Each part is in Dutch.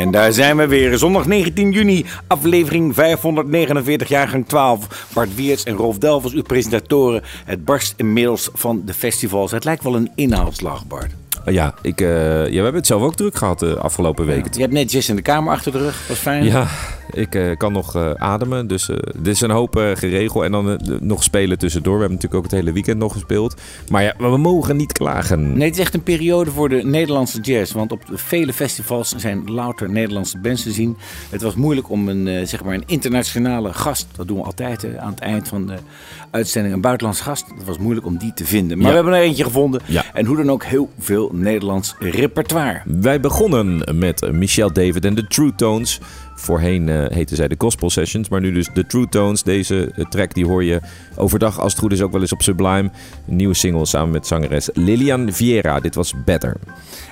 En daar zijn we weer. Zondag 19 juni, aflevering 549, jaargang 12. Bart Weerts en Rolf Delvers, uw presentatoren. Het barst inmiddels van de festivals. Het lijkt wel een inhaalslag, Bart. Ja, ik, eh, ja, we hebben het zelf ook druk gehad de afgelopen weken. Je hebt net Jess in de kamer achter de rug. Was fijn. Ja, ik eh, kan nog eh, ademen. Dus eh dit is een hoop geregeld. En dan nog spelen tussendoor. We hebben natuurlijk ook het hele weekend nog gespeeld. Maar ja, we mogen niet klagen. Nee, het is echt een periode voor de Nederlandse jazz. Want op vele festivals zijn louter Nederlandse bands te zien. Het was moeilijk om een, zeg maar een internationale gast, dat doen we altijd aan het eind van de uitzending, een buitenlandse gast. Het was moeilijk om die te vinden. Maar Ja. we hebben er eentje gevonden. Ja. En hoe dan ook heel veel Nederlands repertoire. Wij begonnen met Michelle David en de True Tones. Voorheen eh heten zij de Gospel Sessions, maar nu dus de True Tones. Deze eh, track die hoor je overdag als het goed is ook wel eens op Sublime. Een nieuwe single samen met zangeres Lilian Vieira. Dit was Better.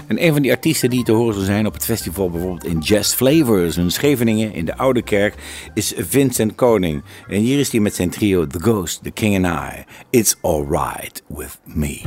En een van die artiesten die te horen zijn op het festival, bijvoorbeeld in Jazz Flavors in Scheveningen, in de Oude Kerk, is Vincent Koning. En hier is hij met zijn trio The Ghost, The King and I. It's alright with me.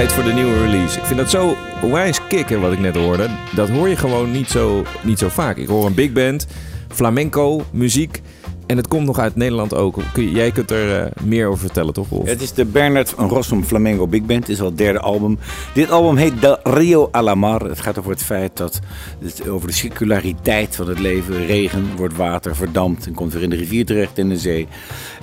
Tijd voor de nieuwe release. Ik vind dat zo wijs kicken wat ik net hoorde. Dat hoor je gewoon niet zo, niet zo vaak. Ik hoor een big band, flamenco, muziek. En het komt nog uit Nederland ook. Jij kunt er eh, meer over vertellen, toch? Het is de Bernard van Rossum Flamengo Big Band. Het is al het derde album. Dit album heet De Rio a la Mar. Het gaat over het feit dat het over de circulariteit van het leven. Regen wordt water, verdampt en komt weer in de rivier terecht in de zee.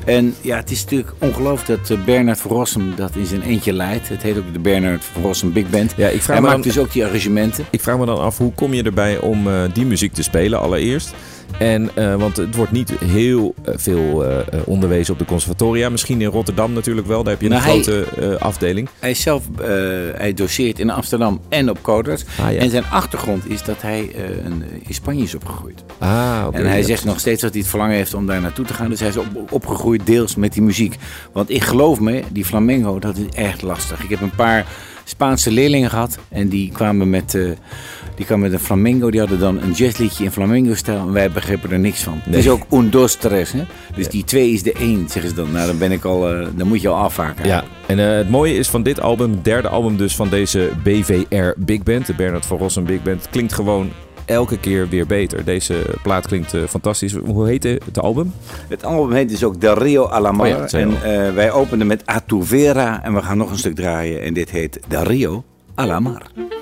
En ja, het is natuurlijk ongelooflijk dat eh, Bernard van Rossum dat in zijn eentje leidt. Het heet ook de Bernard van Rossum Big Band. Ja, ik vraag Hij me maakt dan- dus ook die arrangementen. Ik vraag me dan af, hoe kom je erbij om eh, die muziek te spelen allereerst? En, eh, want het wordt niet heel eh, veel eh, onderwezen op de conservatoria. Misschien in Rotterdam natuurlijk wel. Daar heb je een Nou, grote afdeling. Hij zelf hij doseert in Amsterdam en op Codarts. Ah, ja. En zijn achtergrond is dat hij een, in Spanje is opgegroeid. Ah, oké. En hij Ja. zegt nog steeds dat hij het verlangen heeft om daar naartoe te gaan. Dus hij is op, opgegroeid deels met die muziek. Want ik geloof me, die flamenco, dat is echt lastig. Ik heb een paar Spaanse leerlingen gehad. En die kwamen met, eh, die kwamen met een flamenco. Die hadden dan een jazzliedje in flamenco-stijl. En wij begrepen er niks van. Het is ook un, dos, tres. Hè? Dus die twee is de één, zeggen ze dan. Nou, dan ben ik al, eh, dan moet je al afhaken. Ja, en eh, het mooie is van dit album, derde album dus van deze BVR Big Band, de Bernard van Rossum Big Band, het klinkt gewoon elke keer weer beter. Deze plaat klinkt eh, fantastisch. Hoe heet het album? Het album heet dus ook De Rio a la Mar. Oh ja, en eh, wij openen met Atuvera. En we gaan nog een stuk draaien. En dit heet De Rio a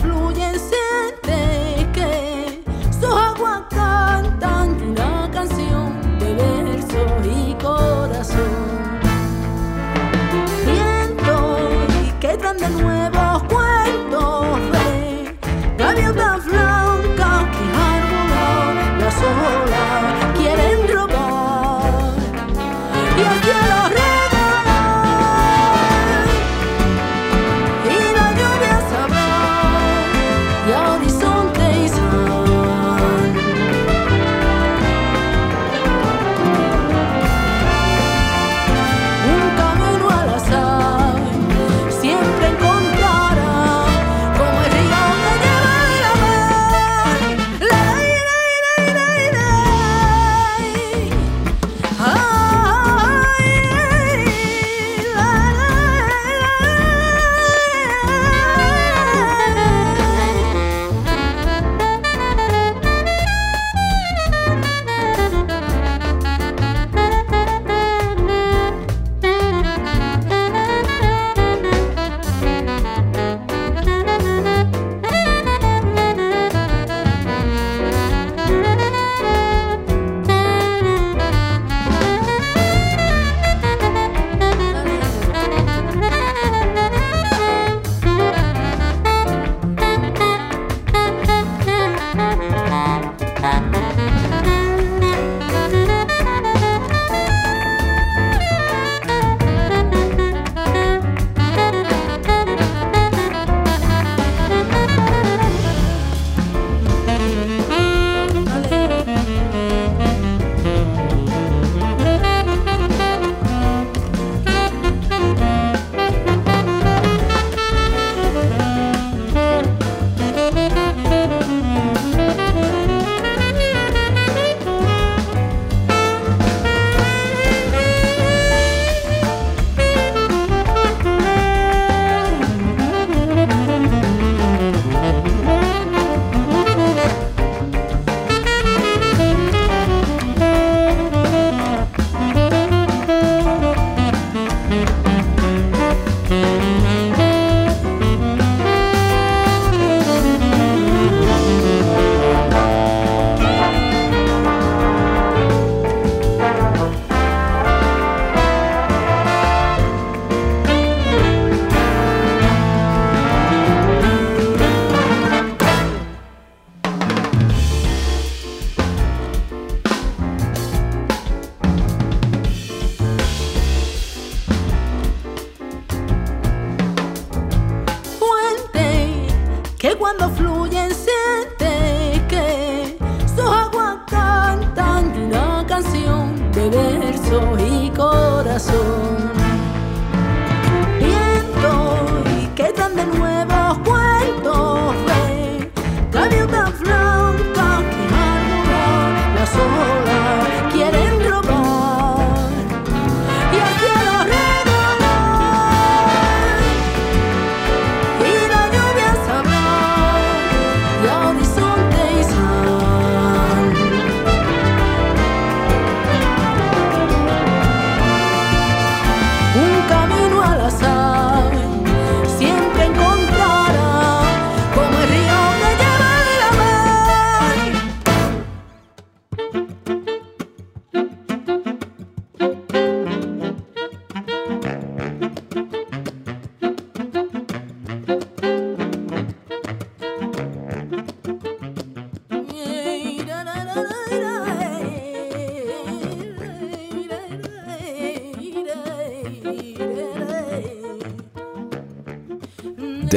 fluye siente que sus aguas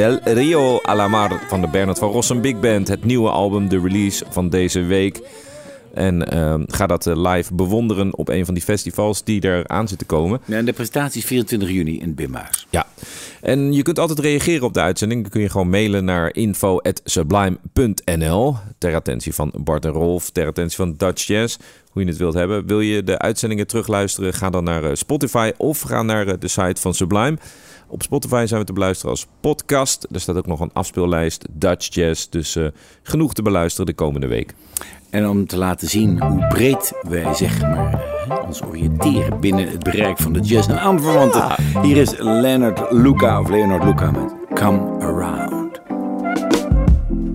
Del Rio a la Mar van de Bernard van Rossum Big Band. Het nieuwe album, de release van deze week. En ehm, ga dat eh, live bewonderen op een van die festivals die er aan zitten komen. Ja, en de presentatie is 24 juni in Bimhuis. Ja. En je kunt altijd reageren op de uitzending. Dan kun je gewoon mailen naar info.sublime.nl. Ter attentie van Bart en Rolf, ter attentie van Dutch Jazz. Hoe je het wilt hebben. Wil je de uitzendingen terugluisteren? Ga dan naar eh, Spotify of ga naar eh, de site van Sublime. Op Spotify zijn we te beluisteren als podcast. Er staat ook nog een afspeellijst Dutch Jazz. Dus eh, genoeg te beluisteren de komende week. En om te laten zien hoe breed wij zeg maar, ons oriënteren binnen het bereik van de jazz en aanverwanten. Hier is Leonard Luca, of Leonard Luca met Come Around.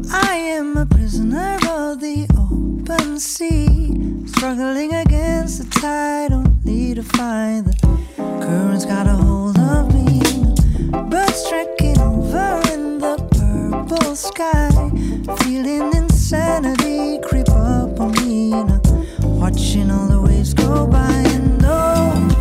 I am a prisoner of the open sea, struggling against the tide, only to find the currents got a hold. Birds trekking over in the purple sky, feeling insanity creep up on me. Now, watching all the waves go by, and oh,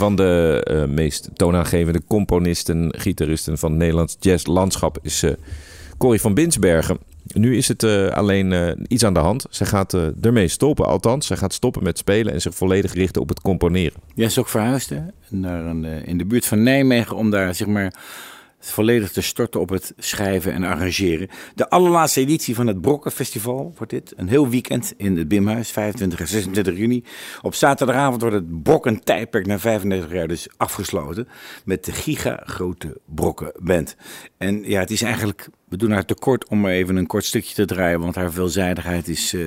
van de eh, meest toonaangevende componisten, gitaristen van het Nederlands jazzlandschap is eh Corrie van Binsbergen. Nu is het eh, alleen iets aan de hand. Zij gaat ermee stoppen, althans. Zij gaat stoppen met spelen en zich volledig richten op het componeren. Jij is ook verhuisd? Naar een, in de buurt van Nijmegen om daar zeg maar volledig te storten op het schrijven en arrangeren. De allerlaatste editie van het Brokkenfestival wordt dit. Een heel weekend in het Bimhuis, 25 en 26 juni. Op zaterdagavond wordt het Brokken tijdperk na 35 jaar dus afgesloten. Met de giga grote Brokken band. En ja, het is eigenlijk, we doen haar tekort om maar even een kort stukje te draaien. Want haar veelzijdigheid is, eh,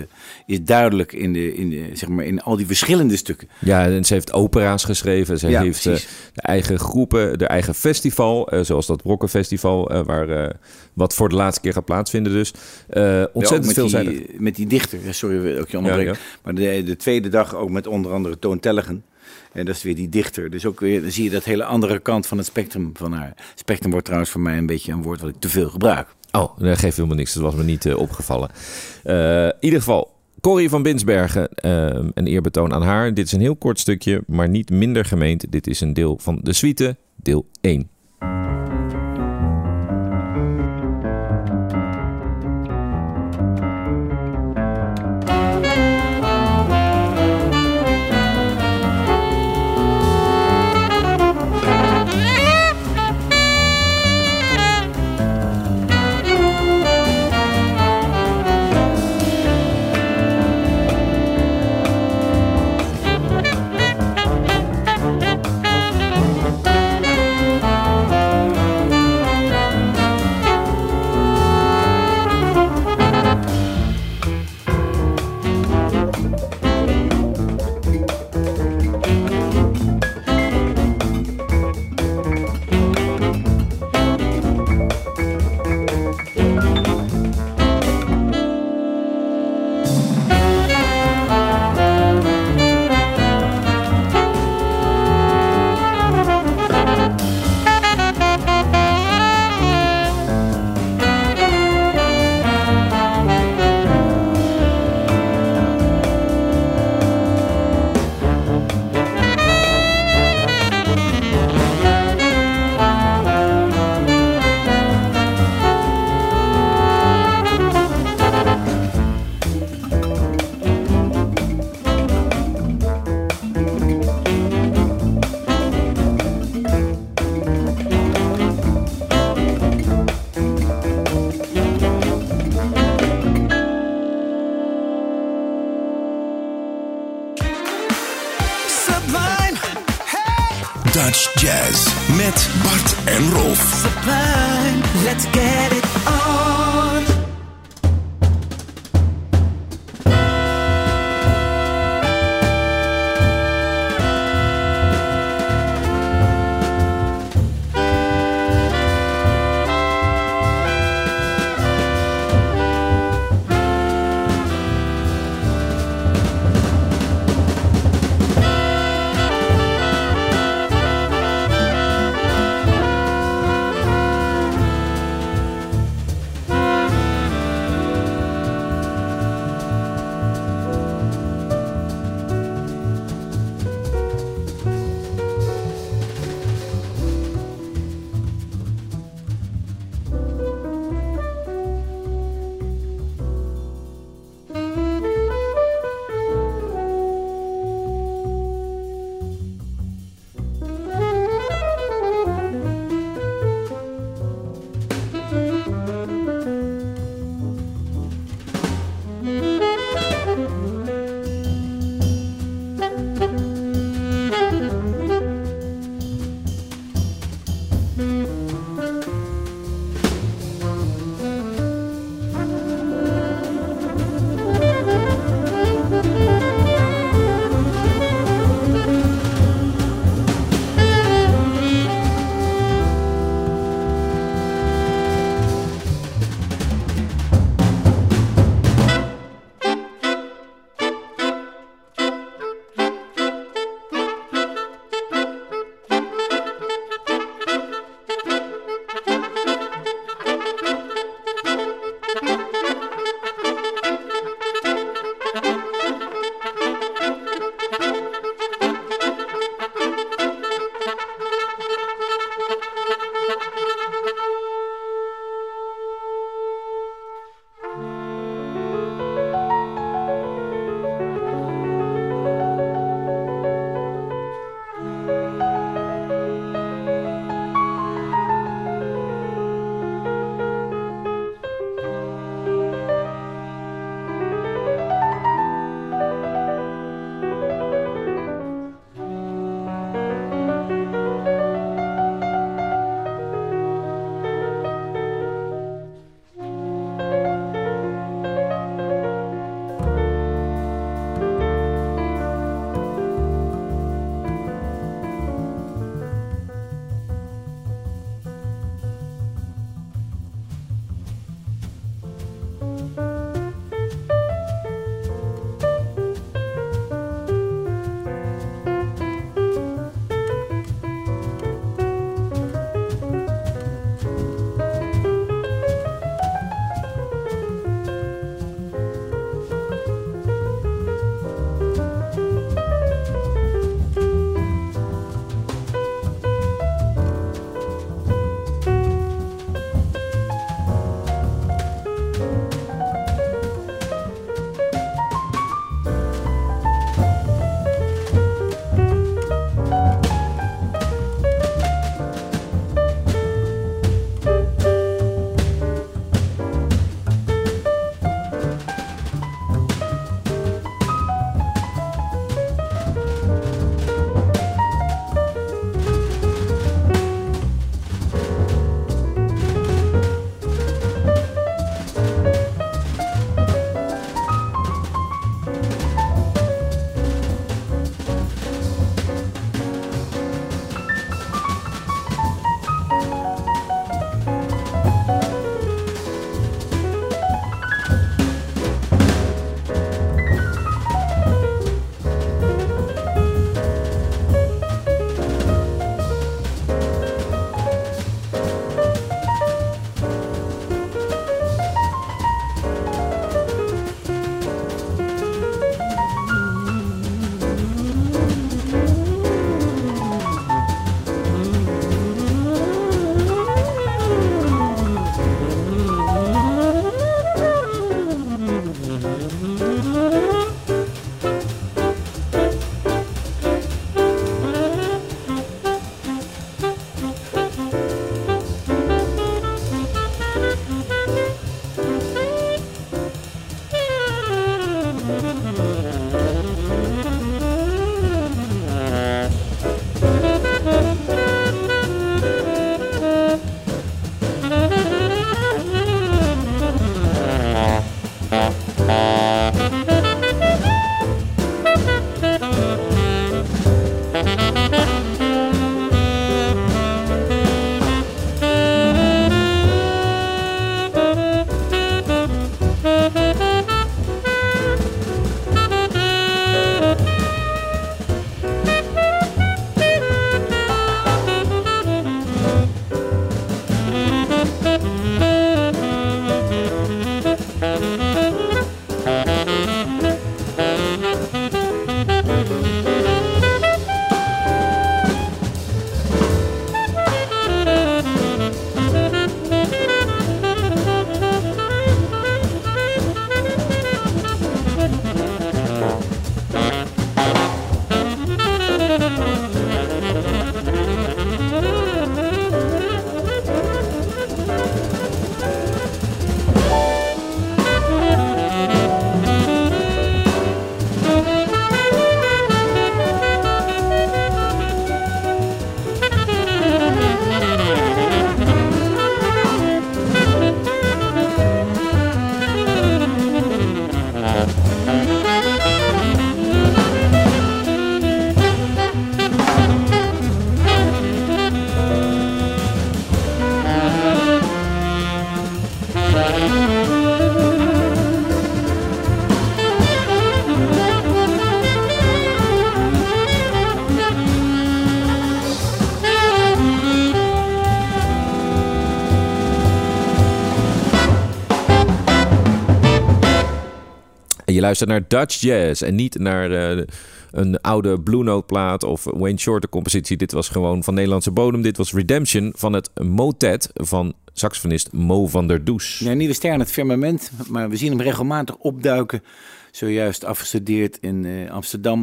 is duidelijk in, de, in, de, zeg maar, in al die verschillende stukken. Ja, en ze heeft opera's geschreven. Ze Ja, heeft eh, de eigen groepen, de eigen festival, eh, zoals dat Brokkenfestival, waar wat voor de laatste keer gaat plaatsvinden. Dus ontzettend Ja, ook veelzijdig. met die, met die dichter, sorry ik je onderbreek. Ja. Maar de, de tweede dag ook met onder andere Toon Tellegen. En dat is weer die dichter. Dus ook weer, dan zie je dat hele andere kant van het spectrum van haar. Spectrum wordt trouwens voor mij een beetje een woord wat ik te veel gebruik. Oh, dat geeft helemaal niks. Dat was me niet eh, opgevallen. Eh, in ieder geval, Corrie van Binsbergen, eh, een eerbetoon aan haar. Dit is een heel kort stukje, maar niet minder gemeend. Dit is een deel van de suite, deel 1. Bart en Rolf. Let's get luistert naar Dutch Jazz en niet naar eh, een oude Blue Note plaat of Wayne Shorter compositie. Dit was gewoon van Nederlandse bodem. Dit was Redemption van het motet van saxofonist Mo van der Does. Ja, nieuwe ster in het firmament, maar we zien hem regelmatig opduiken. Zojuist afgestudeerd in eh, Amsterdam.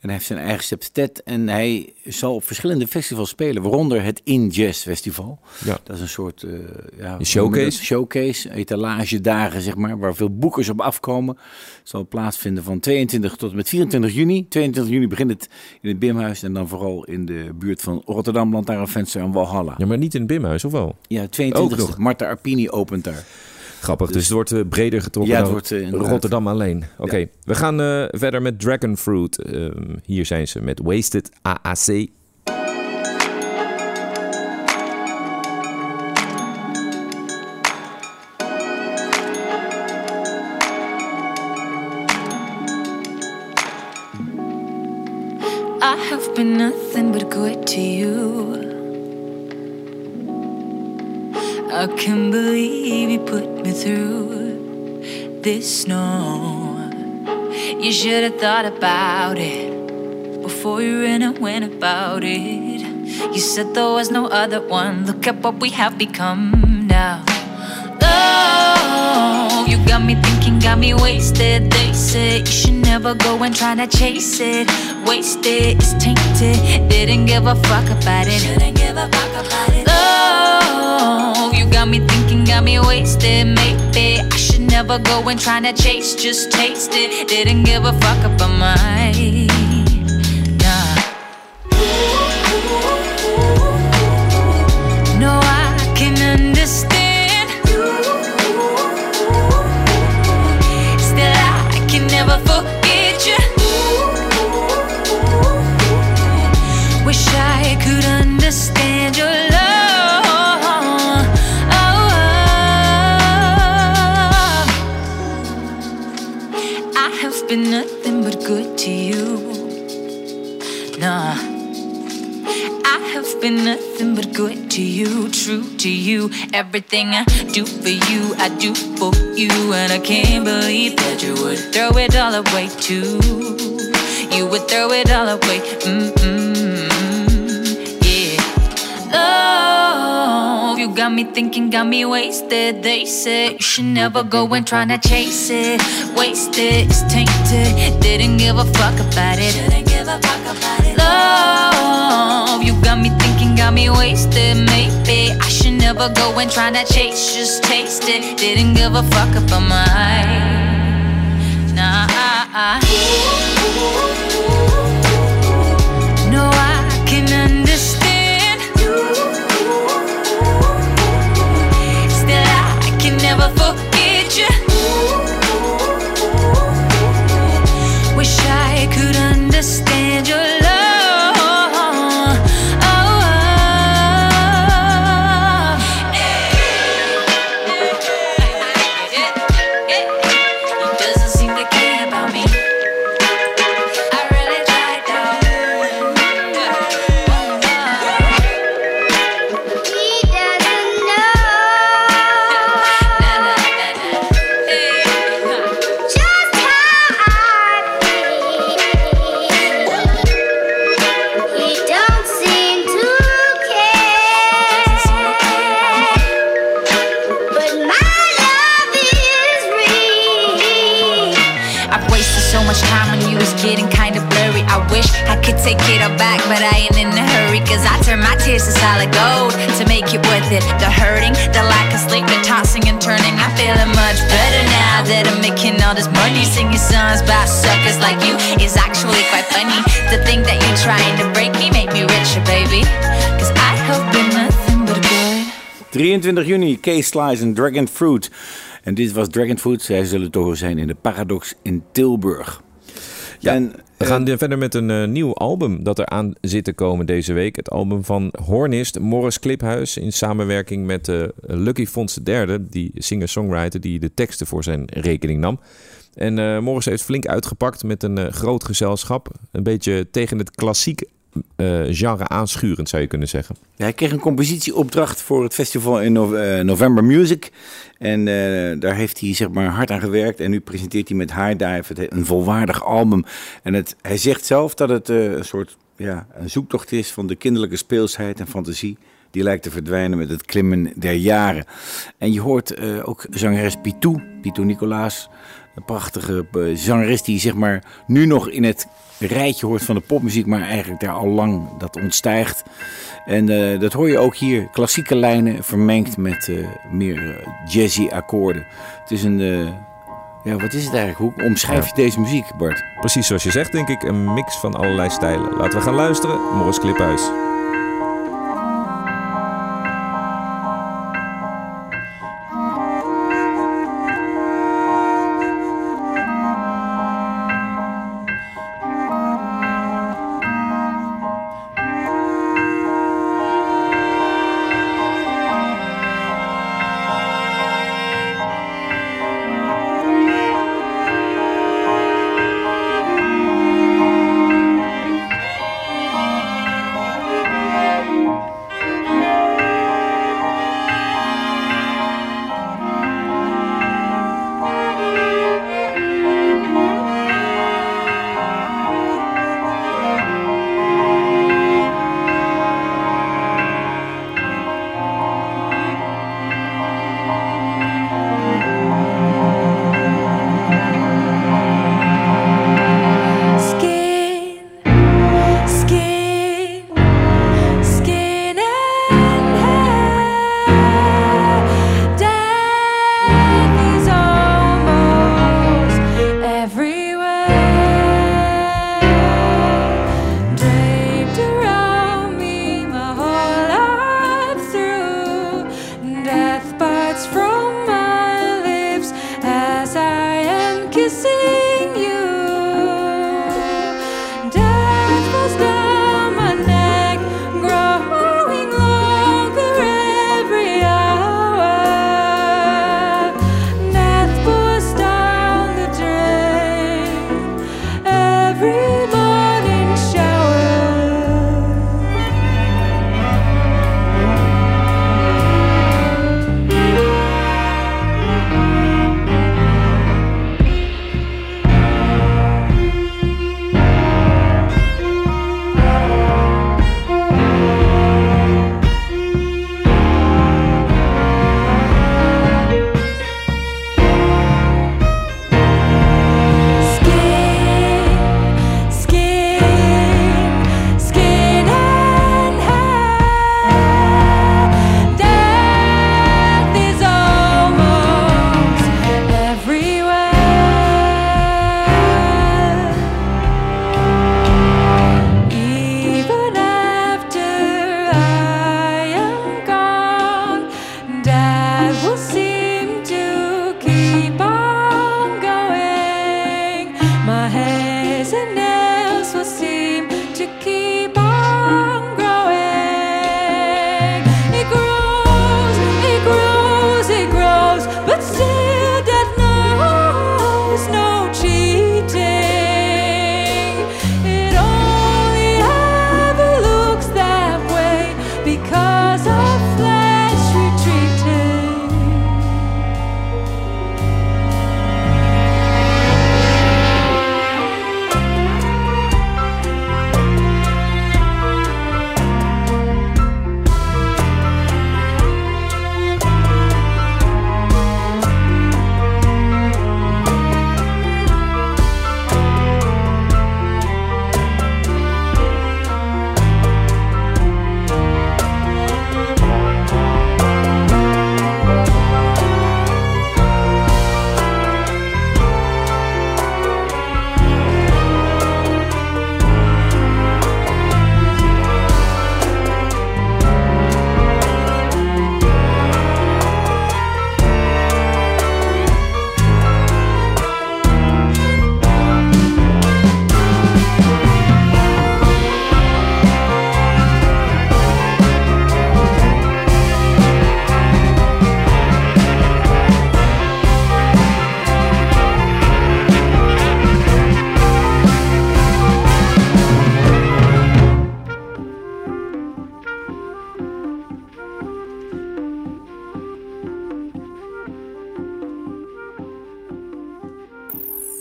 En hij heeft zijn eigen septet. En hij zal op verschillende festivals spelen, waaronder het In Jazz Festival. Ja. Dat is een soort eh, ja, Een showcase? showcase, etalagedagen, zeg maar, waar veel boekers op afkomen. Het zal plaatsvinden van 22 tot en met 24 juni. 22 juni begint het in het Bimhuis en dan vooral in de buurt van Rotterdam, Lantaarnvenster en Walhalla. Ja, maar niet in het Bimhuis, of wel? Ja, 22 Ook nog. Marta Arpini opent daar. Grappig, dus, het wordt eh, breder getrokken Ja, het dan wordt, eh, inderdaad. Rotterdam alleen. Oké, we gaan eh, verder met Dragon Fruit. Ehm, hier zijn ze met Wasted AAC. I have been nothing but good to you. I believe me through this snow. You should have thought about it before you ran and went about it. You said there was no other one. Look at what we have become now. Oh, you got me thinking, got me wasted. They say you should never go and try to chase it. Wasted, it's tainted. Didn't give a fuck about it. Didn't give a fuck about it. Oh, you got me thinking, got me wasted. Maybe I should never go and try to chase, just taste it. Didn't give a fuck about mine. Been nothing but good to you. Nah. I have been nothing but good to you, true to you. Everything I do for you, I do for you. And I can't believe that you would throw it all away, too. You would throw it all away, mm-mm, got me thinking, got me wasted. They said you should never go and try to chase it. Wasted, it's tainted. Didn't give a fuck about it. Didn't give a fuck about it. Love, you got me thinking, got me wasted. Maybe I should never go and try to chase, just taste it. Didn't give a fuck about mine. Nah, no, solid gold to make it worth it. The hurting, the lack of sleep, the tossing and turning. I'm feeling much better now that I'm making all this money. Singing songs by suckers like you is actually quite funny. To think that you're trying to break me, make me richer, baby. Cause I have been nothing but good. 23 juni, Case Slice en Dragon Fruit. En dit was Dragon Fruit. Zij zullen horen zijn in de Paradox in Tilburg. Ja, En, we gaan eh, verder met een eh, nieuw album dat er aan zit te komen deze week. Het album van hornist Morris Kliphuis in samenwerking met eh, Lucky Fons III, die singer-songwriter die de teksten voor zijn rekening nam. En Morris heeft flink uitgepakt met een groot gezelschap. Een beetje tegen het klassiek eh, genre aanschurend, zou je kunnen zeggen. Ja, hij kreeg een compositieopdracht voor het festival in eh, November Music. En eh, daar heeft hij zeg maar hard aan gewerkt. En nu presenteert hij met High Dive een volwaardig album. En het, hij zegt zelf dat het een soort ja, een zoektocht is van de kinderlijke speelsheid en fantasie. Die lijkt te verdwijnen met het klimmen der jaren. En je hoort eh, ook zangeres Pitou, Pitou Nicolaas. Een prachtige eh, zangeres die zeg maar nu nog in het rijtje hoort van de popmuziek, maar eigenlijk daar al lang dat ontstijgt. En eh, dat hoor je ook hier, klassieke lijnen vermengd met eh, meer jazzy akkoorden. Het is een, ja wat is het eigenlijk? Hoe omschrijf je deze muziek Bart? Precies zoals je zegt, denk ik, een mix van allerlei stijlen. Laten we gaan luisteren. Morris Kliphuis.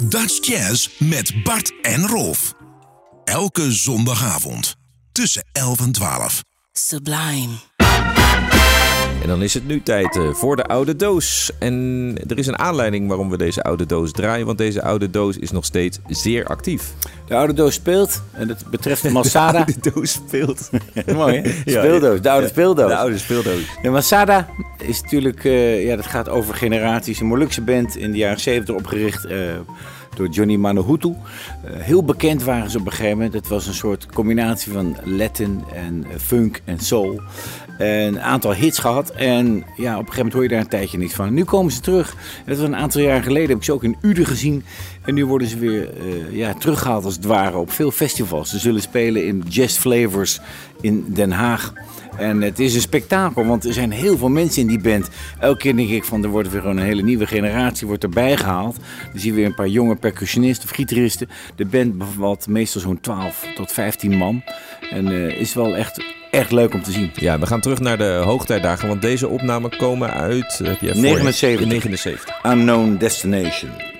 Hedendaagse Jazz met Bart en Rolf. Elke zondagavond tussen 11 en 12. Sublime. En dan is het nu tijd eh, voor de oude doos. En er is een aanleiding waarom we deze oude doos draaien. Want deze oude doos is nog steeds zeer actief. De oude doos speelt. En dat betreft Masada. De doos speelt. Mooi hè? Speeldoos, de oude speeldoos. De oude speeldoos. De Masada is natuurlijk, eh, ja, dat gaat over generaties. Een Molukse band in de jaren 70 opgericht eh, door Johnny Manohutu. Eh, heel bekend waren ze op een gegeven moment. Het was een soort combinatie van Latin en funk en soul. En een aantal hits gehad. En ja, op een gegeven moment hoor je daar een tijdje niks van. Nu komen ze terug. Dat was een aantal jaar geleden. Heb ik ze ook in Uden gezien. En nu worden ze weer eh, ja, teruggehaald als het ware op veel festivals. Ze zullen spelen in Jazz Flavors in Den Haag. En het is een spektakel, want er zijn heel veel mensen in die band. Elke keer denk ik van, er wordt weer een hele nieuwe generatie wordt erbij gehaald. Dan zie je weer een paar jonge percussionisten of gitaristen. De band bevat meestal zo'n 12 tot 15 man. En eh, is wel echt, echt leuk om te zien. Ja, we gaan terug naar de hoogtijdagen. Want deze opnamen komen uit... Heb jij je? 79. 79. Unknown Destination.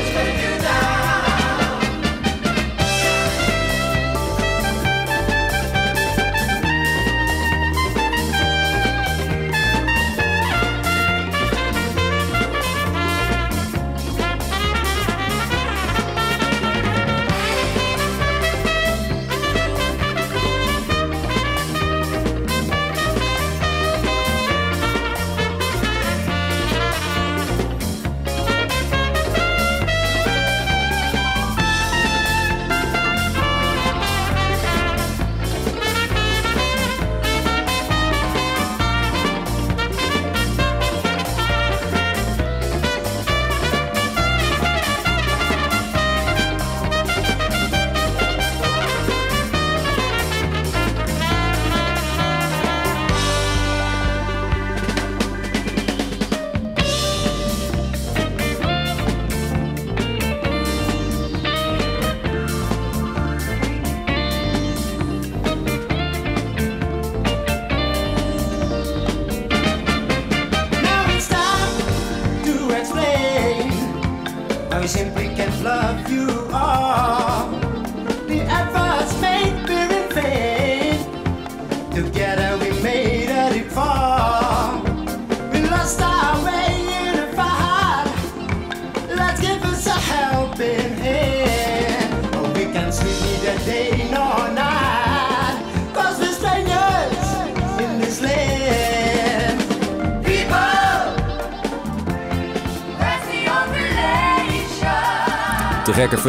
much for the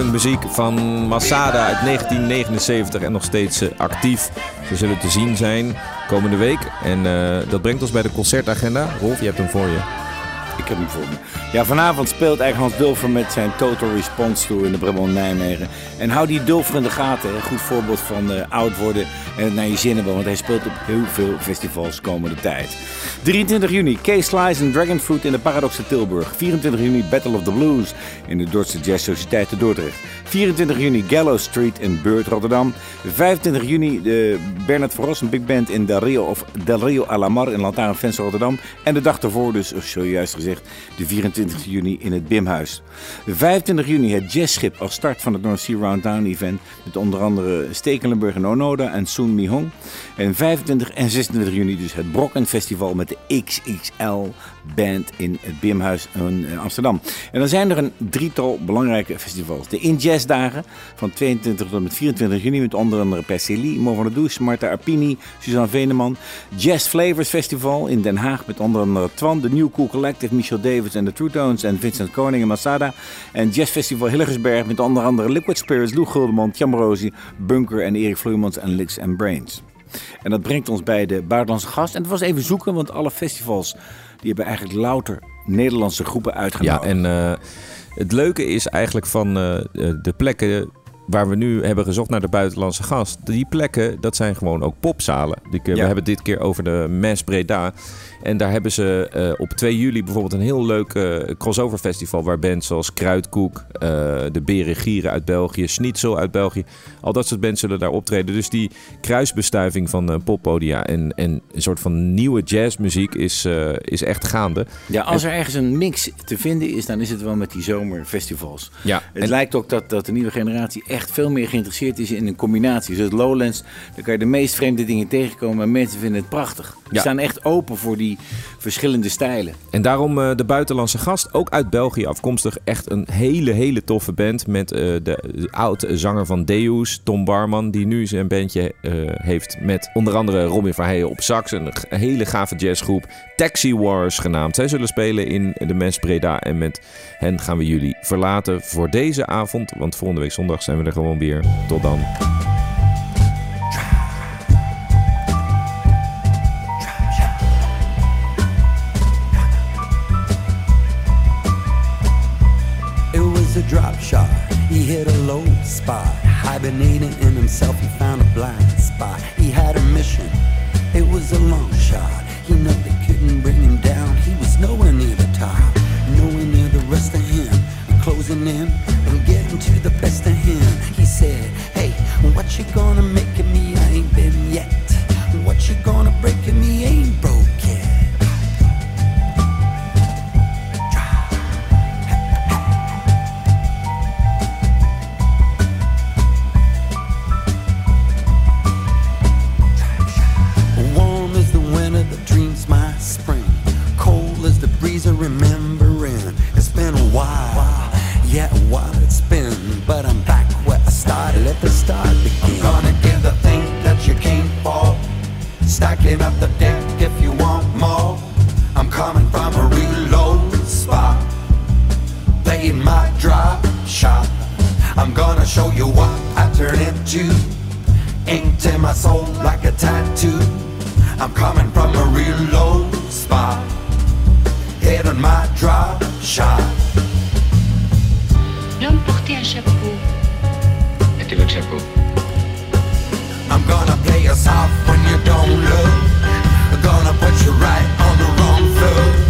Funkmuziek van Masada uit 1979 en nog steeds eh, actief. Ze zullen te zien zijn komende week. En eh, dat brengt ons bij de concertagenda. Rolf, je hebt hem voor je. Ik heb hem voor. Ja, vanavond speelt eigenlijk Hans Dulfer met zijn Total Response Tour in de Brabant Nijmegen. En hou die Dulfer in de gaten. Een goed voorbeeld van eh, oud worden en het naar je zin hebben. Want hij speelt op heel veel festivals komende tijd. 23 juni, K-Slice en Dragonfruit in de Paradox te Tilburg. 24 juni, Battle of the Blues in de Dordtse Jazz Sociëteit te Dordrecht. 24 juni, Gallows Street in Beurt, Rotterdam. 25 juni, de Bernard Verrossen Big Band in Del Rio, of Del Rio Alamar in Lantaarnvenster, Rotterdam. En de dag ervoor, dus zojuist gezegd, de 24 juni in het Bimhuis. 25 juni, het Jazzschip als start van het North Sea Round Town Event. Met onder andere Stekelenburg en Onoda en Soon Mihong. En 25 en 26 juni dus het Brocken Festival met de XXL Band in het Bimhuis in eh, Amsterdam. En dan zijn er een drietal belangrijke festivals. De In Jazz Dagen van 22 tot en met 24 juni met onder andere Persili, Mo van der Does, Marta Arpini, Suzanne Veneman. Jazz Flavors Festival in Den Haag met onder andere Twan, de New Cool Collective, Michel Davis en de True Tones en Vincent Koning en Masada. En Jazz Festival Hillegersberg met onder andere Liquid Spirits, Lou Guldeman, Jan Rosie, Bunker en Erik Vloeimans en Licks and Brains. En dat brengt ons bij de buitenlandse gast. En het was even zoeken, want alle festivals die hebben eigenlijk louter Nederlandse groepen Ja, uitgenodigd. en eh, het leuke is eigenlijk van eh, eh, de plekken waar we nu hebben gezocht naar de buitenlandse gast. Die plekken, dat zijn gewoon ook popzalen. We Ja. hebben het dit keer over de Mes Breda. En daar hebben ze eh, op 2 juli bijvoorbeeld een heel leuk eh, crossover festival... waar bands zoals Kruidkoek, eh, de Beren Gieren uit België... Schnitzel uit België, al dat soort bands zullen daar optreden. Dus die kruisbestuiving van poppodia en, en een soort van nieuwe jazzmuziek is, is echt gaande. Ja, als er ergens een mix te vinden is, dan is het wel met die zomerfestivals. Ja, Het en- lijkt ook dat, dat de nieuwe generatie echt veel meer geïnteresseerd is in een combinatie. Dus Lowlands, daar kan je de meest vreemde dingen tegenkomen en mensen vinden het prachtig. Ja. staan echt open voor die verschillende stijlen. En daarom eh, de buitenlandse gast, ook uit België afkomstig. Echt een hele, hele toffe band met eh, de, de oud-zanger van Deus, Tom Barman... die nu zijn bandje eh, heeft met onder andere Robin Verheijen op sax. Een hele gave jazzgroep, Taxi Wars genaamd. Zij zullen spelen in de Mes Breda en met hen gaan we jullie verlaten voor deze avond. Want volgende week zondag zijn we er gewoon weer. Tot dan. A drop shot. He hit a low spot. Hibernating in himself, he found a blind spot. He had a mission. It was a long shot. He knew they couldn't bring him down. He was nowhere near the top. Nowhere near the rest of him. Closing in and getting to the best of him. He said, Hey, what you gonna make breeze of remembering. It's been a while, yeah, a while it's been. But I'm back where I started. Let the start begin. I'm gonna give the thing that you came for. Stacking up the deck if you want more. I'm coming from a real low spot. Playing my drop shot. I'm gonna show you what I turn into. Inked in my soul like a tattoo. I'm coming from a real low spot. My drop shot. L'homme portait un chapeau. Mettez votre chapeau. I'm gonna play you soft when you don't look. I'm gonna put you right on the wrong foot.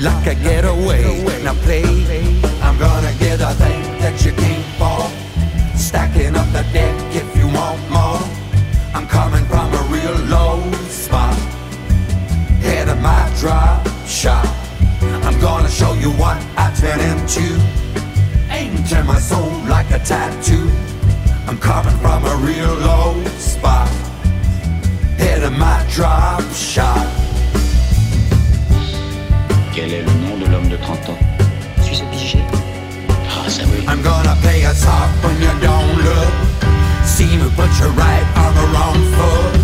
like I 30 ans. Je suis obligé. Ah, ça oui. I'm gonna play a top when you don't look. Seem but you're right on the wrong foot.